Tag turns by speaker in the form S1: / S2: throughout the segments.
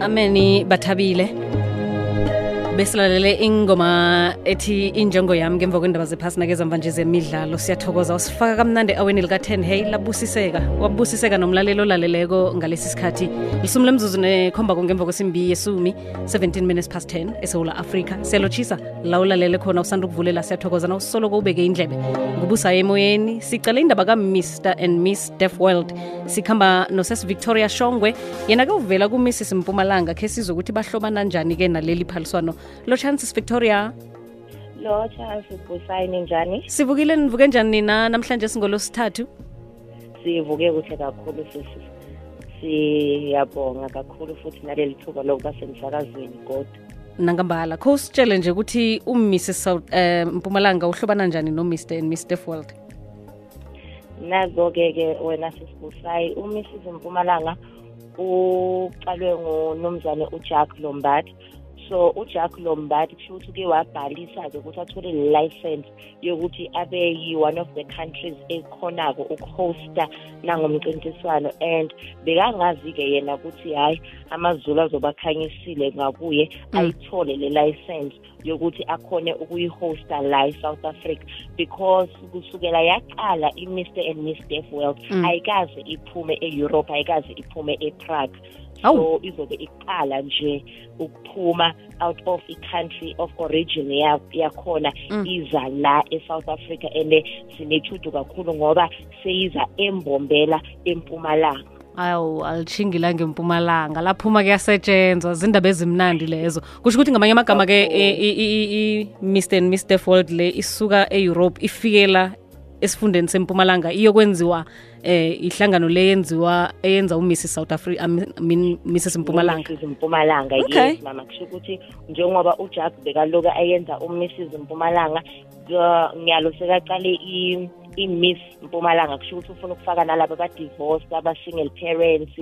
S1: ameni me bathabile besilalele ingoma ethi injongo yami ngemva kwendaba zephasi nakezamva nje zemidlalo. Siyathokoza usifaka kamnandi aweni lika-10 hey labusiseka wabusiseka nomlalelo olaleleko ngalesi sikhathi. Lisumi lemzuzu nekhombako ngemva kwesimbi yesumi 17 minutes past 10 esewula afrika. Siyalotshisa la ulalele khona usanda ukuvulela siyathokoza. Na usoloko ubeke indlebe ngubusa emoyeni. Sicale indaba ka-mr and miss def world. Sikhamba noses victoria shongwe. Yena-ke uvela kumissis mpumalanga khe sizokuthi bahlobana njani-ke naleli phaliswano lo chances victoria.
S2: Lo chance busayini njani?
S1: Sivukile nivuke njani nina? Namhlanje singolosithathu.
S2: Sivuke kuhle kakhulu sisi siyabonga kakhulu futhi naleli thuba lokuba semsakazweni kodwa.
S1: Nangambala kho usitshele nje ukuthi umrs. Um mpumalanga uhlobana njani nomr. and miss defworld
S2: nazo-ke ke wena sisibusayi umrs. Mpumalanga uqalwe ngunomzane ujack lombard. So ujack lombard kusho ukuthi uke wabhalisa-ke ukuthi athole le license yokuthi abe yi-one of the countries ekhonako ukuhosta nangomncintiswano. And bekangazi-ke yena ukuthi hhayi amazulu azobakhanyisile ngakuye ayithole le license yokuthi akhone ukuyihosta la e-south africa. Because kusukela yaqala i-mr and miss def world ayikaze iphume e-europe ayikaze iphume e-prague. So izobe iqala nje ukuphuma out of i-country of origin yakhona iza la e-south africa and sinethudu kakhulu ngoba seyiza embombela empumalanga.
S1: Awu alishingila ngempumalanga laphuma kuyasetshenzwa zindaba ezimnandi lezo. Kusho ukuthi ngamanye amagama-ke i-mr and miss world le isuka e-europe ifikela esifundeni sempumalanga iyokwenziwa eh ihlangano le yenziwa eyenza uMrs South Africa I mean Mrs Mpumalanga
S2: Mrs Mpumalanga
S1: Okay.
S2: yes mama kusho ukuthi njengoba uJack bekaloku ayenza uMrs Mpumalanga ngiyalo sekaqale i i-miss mpumalanga kusho ukuthi ufuna ukufaka nalabo aba-divorced aba-single parents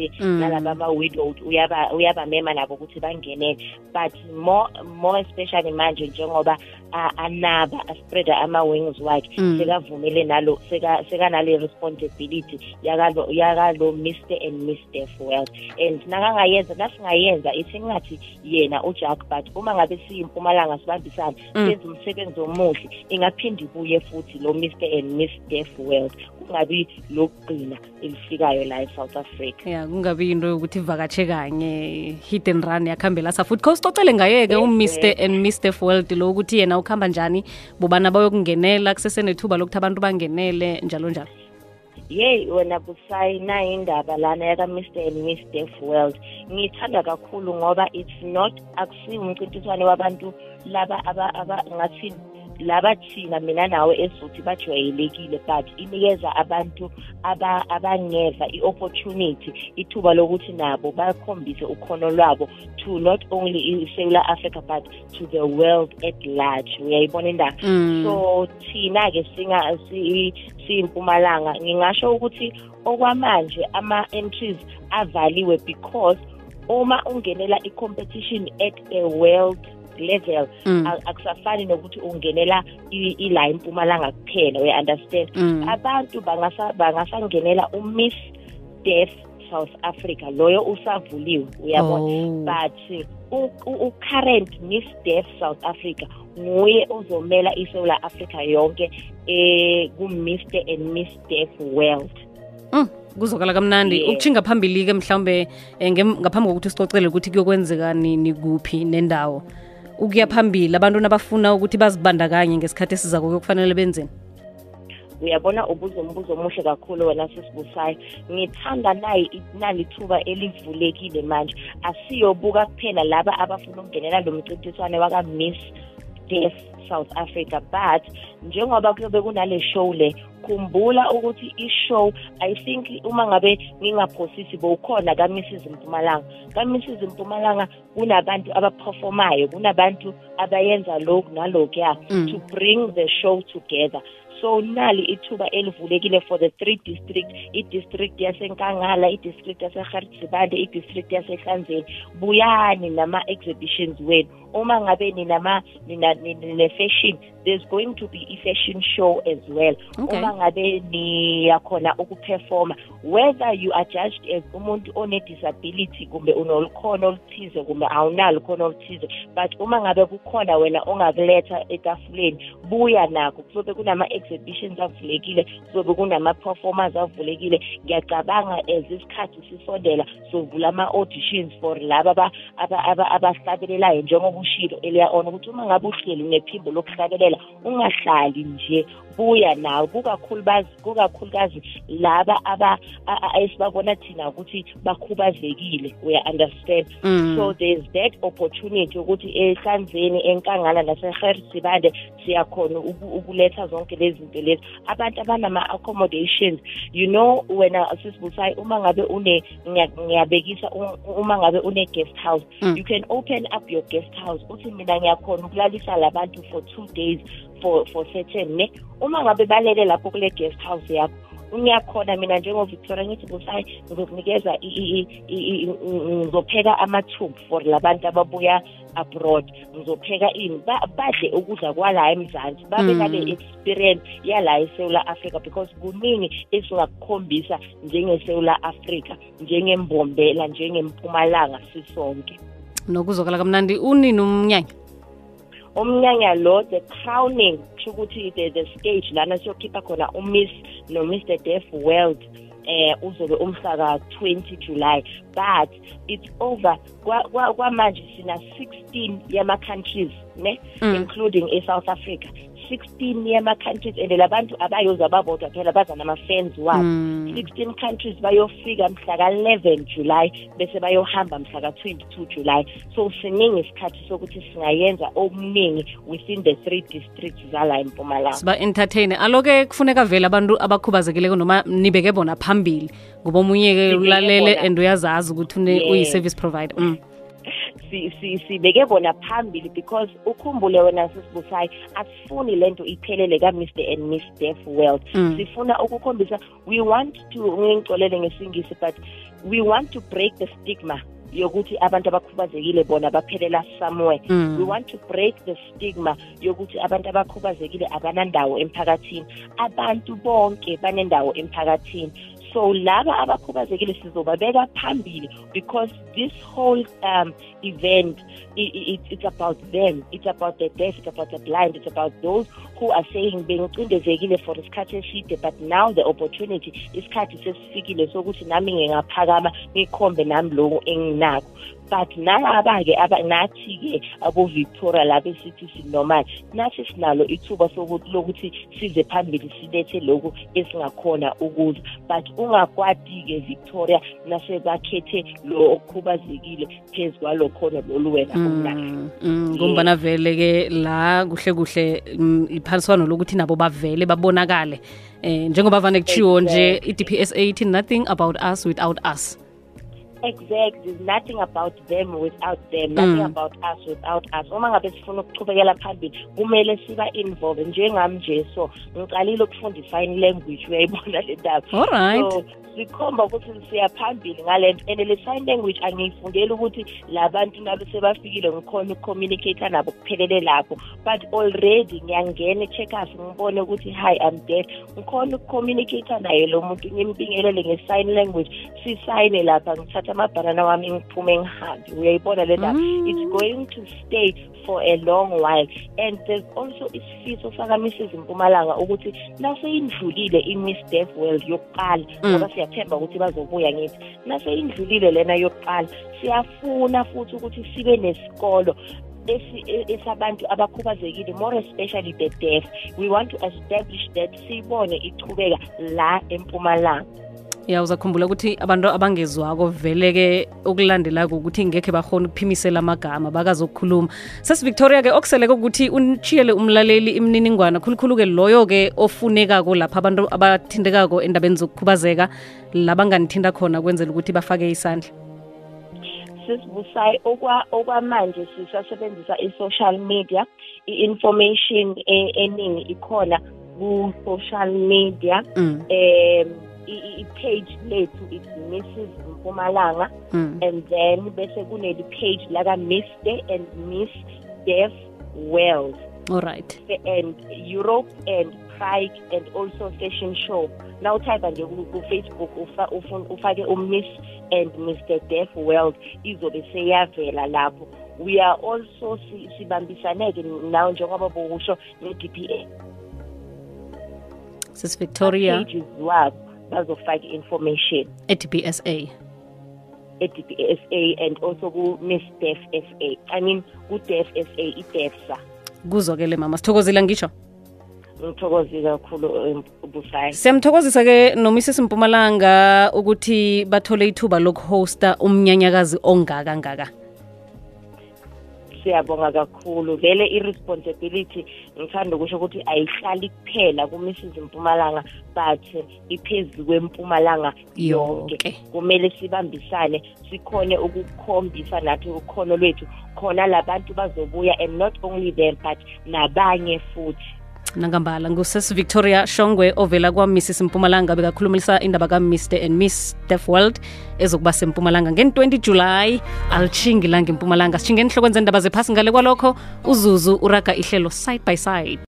S2: nalabo aba-widowed uyaba uyabamema nabo ukuthi bangenele but more more especially manje njengoba a- anaba aspreada ama-wings wakhe sekavumele nalo seka- sekanale responsibility yakalo yakalo mr and miss world and nakangayenza nasingayenza ithi ngathi yena ujack but uma ngabe siyimpumalanga sibambisana senze umsebenzi omuhle ingaphinde ibuye futhi lo mr and miss world kungabi lokugcina elifikayo la e-south africa.
S1: Ya kungabi into yokuthi ivakatshe kanye hit and run yakuhambela sa futhi. Khawusicocele ngaye-ke umr and miss world lo ukuthi yena ukuhamba njani bobana bayokungenela kusesenethuba lokuthi abantu bangenele njalo njalo.
S2: Yeyi wena busayi nayo indaba lana yaka-mr and miss def world ngiyithanda kakhulu ngoba it's not akusiwo umcintiswane wabantu laba aba- aba- ngathi laba thina mina nawe esuthi bajwayelekile but inikeza abantu aba- abangeva i-opportunity ithuba lokuthi nabo bakhombise ukhono lwabo to not only iSouth Africa but to the world at large. Uyayibona indaba? So thina-ke singa si- siyimpumalanga ngingasho ukuthi okwamanje ama-entries avaliwe because uma ungenela i-competition at a world level a- akusafani nokuthi ungenela i- ila impumalanga kuphela uya-understand abantu bangasa- bangasangenela umiss deaf south africa loyo usavuliwe uyabona?
S1: Oh.
S2: but u- u- u-current miss deaf south africa nguye ozomela isewula africa yonke eh ku-mr and miss deaf world.
S1: Mm, kuzokala kamnandi.
S2: Yeah.
S1: ukutshinga phambili-ke mhlawumbe eh, ngem- ngaphambi kokuthi sicocele ukuthi kuyokwenzeka nini kuphi nendawo. Ukuya phambili abantu nabafuna ukuthi bazibandakanye ngesikhathi esizako kufanele benzeni?
S2: Uyabona ubuza umbuzo omuhle kakhulu wena sisibusayo. Ngithanda nayi nalithuba elivulekile manje. Asiyobuka kuphela laba abafuna ukungenela lo mcintiswane waka-miss deaf south africa but njengoba kuyobe kunale show le khumbula ukuthi i-show i think uma ngabe ngingaphosisi bowukhona ka-mrs. Mpumalanga. ka-mrs. Mpumalanga kunabantu abaperformayo kunabantu abayenza lokhu nalokhuya to bring the show together. So nali ithuba elivulekile for the three district. I-district yasenkangala i-district yaseharitsibande i-district yasehlanzeni. Buyani nama-exhibitions wenu? Uma ngabe ninama nine-fashion there's going to be i-fashion show as well.
S1: Okay.
S2: uma ngabe niyakhona ukuperforma whether you are judged as umuntu one-disability kumbe unolukhono oluthize kumbe awunalo ukhono oluthize but uma ngabe kukhona wena ongakuletha etafuleni buya nakho kuzobe kunama-exhibitions avulekile kuzobe kunama-performers avulekile. Ngiyacabanga as isikhathi sisondela sovula ama-auditions for laba aba- aba- aba- abahlabelelayo njengoba ushilo earlier on ukuthi uma ngabe uhleli unephimbo lokuhlabelela ungahlali nje buya nawe kukakhulukazi kukakhulukazi laba aba a- a- esibabona thina ukuthi bakhubazekile uya-understand
S1: Mm.
S2: so there's that opportunity ukuthi ehlanzeni enkangala naseherisibande siyakhona uku- ukuletha zonke lezi zinto lezi abantu abanama-accommodations you know wena sisibusayi uma ngabe une ngiya- ngiyabekisa u- uma ngabe une-guest house
S1: Mm.
S2: you can open up your guest house uthi mina ngiyakhona ukulalisa labantu for two days for for certain ne? Uma ngabe balele lapho kule guest house yakho ngiyakhona mina njengovictoria ngithi busayi ngizokunikeza i- i- i- i- ngizopheka amathumbu for labantu ababuya abroad. Ngizopheka ini? Ba- badle ukudla kwala emzansi babe
S1: Mm.
S2: nale experience yala eSouth Africa because kuningi esingakukhombisa njengeSouth Africa njengembombela njengempumalanga sisonke.
S1: Nokuzokala kamnandi unini umnyanya.
S2: Umnyanya lo the crowning kusho ukuthi the, the stage lana siyokhipha khona umiss no-mr def world eh uzobe umhlaka 20 July but it's over Kwa- kwa- kwamanje sina 16 yama countries ne
S1: Mm.
S2: including eSouth Africa 16 yama countries and labantu abayoza babodwa phela baza nama fans wabo.
S1: Mm.
S2: 16 countries bayofika mhla ka-11 July bese bayohamba mhla ka-22 July. So siningi isikhathi sokuthi singayenza okuningi within the three districts zala empumalanga.
S1: Siba entertain aloke kufuneka vele abantu abakhubazekileko noma nibeke bona phambili. Ngoba omunye-ke ulalele and uyazazi ukuthi uyi-service provider. Mm.
S2: Si- si- sibeke bona phambili because ukhumbule wena sisibusayi asifuni lento iphelele ka-mr and miss def world
S1: Mm.
S2: sifuna ukukhombisa we want to ngingixolele ngesingisi but we want to break the stigma yokuthi abantu abakhubazekile bona baphelela somewhere
S1: Mm.
S2: we want to break the stigma yokuthi abantu abakhubazekile abanandawo emphakathini abantu bonke banendawo emphakathini so laba abakhubazekile sizobabeka phambili because this whole um, event i i- it, it's about them. It's about the deaf it's about the blind. It's about those who are saying bengicindezekile for isikhathi eside but now the opportunity isikhathi sesifikile sokuthi nami ngingaphakama ngikhombe nami lokhu enginakho but nalaba-ke aba- nathi-ke abo-victoria laba esithi sinormal nathi sinalo ithuba lokuthi size phambili silethe lokhu esingakhona ukuza. But ungakwati-ke victoria nasebakhethe lo okhubazekile phezu kwalo khona lolu wena
S1: Mm, mm, ngombana vele-ke la kuhle kuhle mm, iphaliswano lokuthi nabo bavele babonakale eh njengoba vane kuchiwo nje i-dpsa ithi nothing about us without us.
S2: Exact there's nothing about them without them nothing
S1: Mm.
S2: about us without us. Uma ngabe sifuna ukuchubekela phambili kumele siba involve njengami nje. So ngiqalile ukufunda i-sign language uyayibona le ndaba.
S1: Alright
S2: so sikhomba ukuthi siya phambili ngale nto and le sign language angiyifundeli ukuthi labantu nabe sebafikile ngikhona ukucommunicate nabo kuphelele lapho. But already ngiyangena e-checkers ngibone ukuthi hi i'm dead ngikhona ukucommunicate naye lo muntu ngimbingelele nge-sign language sisayine lapha ngithatha amabhanana wami ngiphume ngihambe uyayibona le ndaba
S1: Mm.
S2: it's going to stay for a long while. And there's also isifiso saka-mrs mpumalanga ukuthi naseyindlulile i-miss deaf world yokuqala
S1: Mm.
S2: ngoba siyathemba ukuthi bazobuya ngithi. Naseyindlulile lena yokuqala siyafuna futhi ukuthi sibe nesikolo esi- e- esabantu abakhubazekile more especially the deaf. We want to establish that siyibone ichubeka la empumalanga.
S1: Ya uzakhumbula ukuthi abantu abangezwako vele-ke okulandelako ukuthi ngekhe bakhona ukuphimisela amagama bakazokukhuluma. Sesivictoria-ke okuseleke ukuthi unitshiyele umlaleli imininingwana khulukhulu-ke loyo-ke ofunekako lapha abantu abathintekako endabeni zokukhubazeka la banganithinta khona kwenzela ukuthi bafake isandla.
S2: Sisibusayi okwa okwamanje sisasebenzisa i-social media i-information e- eningi ikhona ku-social media
S1: mm,
S2: um i- i- i-page lethu it's mrs mpumalanga.
S1: Mm.
S2: and then bese kuneli page laka mr and miss deaf world
S1: alright
S2: and europe and prague and also fashion show. Nawuthayipha nje ku- ku-facebook ufake umiss and mr deaf world izobe seyavela lapho. We are also si- sibambisaneke nawo njengoba bokusho ne-dpa
S1: sis victoria.
S2: Pages wabo bazofaka i-information
S1: e-dbsa
S2: e-dpsa and also ku-miss def sa i mean ku-def sa i-defsa.
S1: Kuzwakele mama. Sithokozile ngisho
S2: ngithokozile kakhulu um, busayi
S1: siyamthokozisa-ke nomisisi mpumalanga ukuthi bathole ithuba lokuhosta umnyanyakazi ongaka ngaka
S2: siyabonga kakhulu. Vele i-responsibility ngithanda ukusho ukuthi ayihlali kuphela kumisizi mpumalanga but iphezulu kwempumalanga yonke.
S1: Yonke.
S2: kumele sibambisane sikhone ukukhombisa nathi ukhono lwethu. Khona labantu bazobuya and not only them but nabanye futhi.
S1: Nangambala ngusis victoria shongwe ovela kwamisisi mpumalanga bekakhulumisa indaba ka-mr and miss defworld ezokuba sempumalanga ngen-20 julayi alishingi langempumalanga sishingeni sishinge enhlokweni zendaba zephasi. Ngale kwalokho uzuzu uraga ihlelo side by side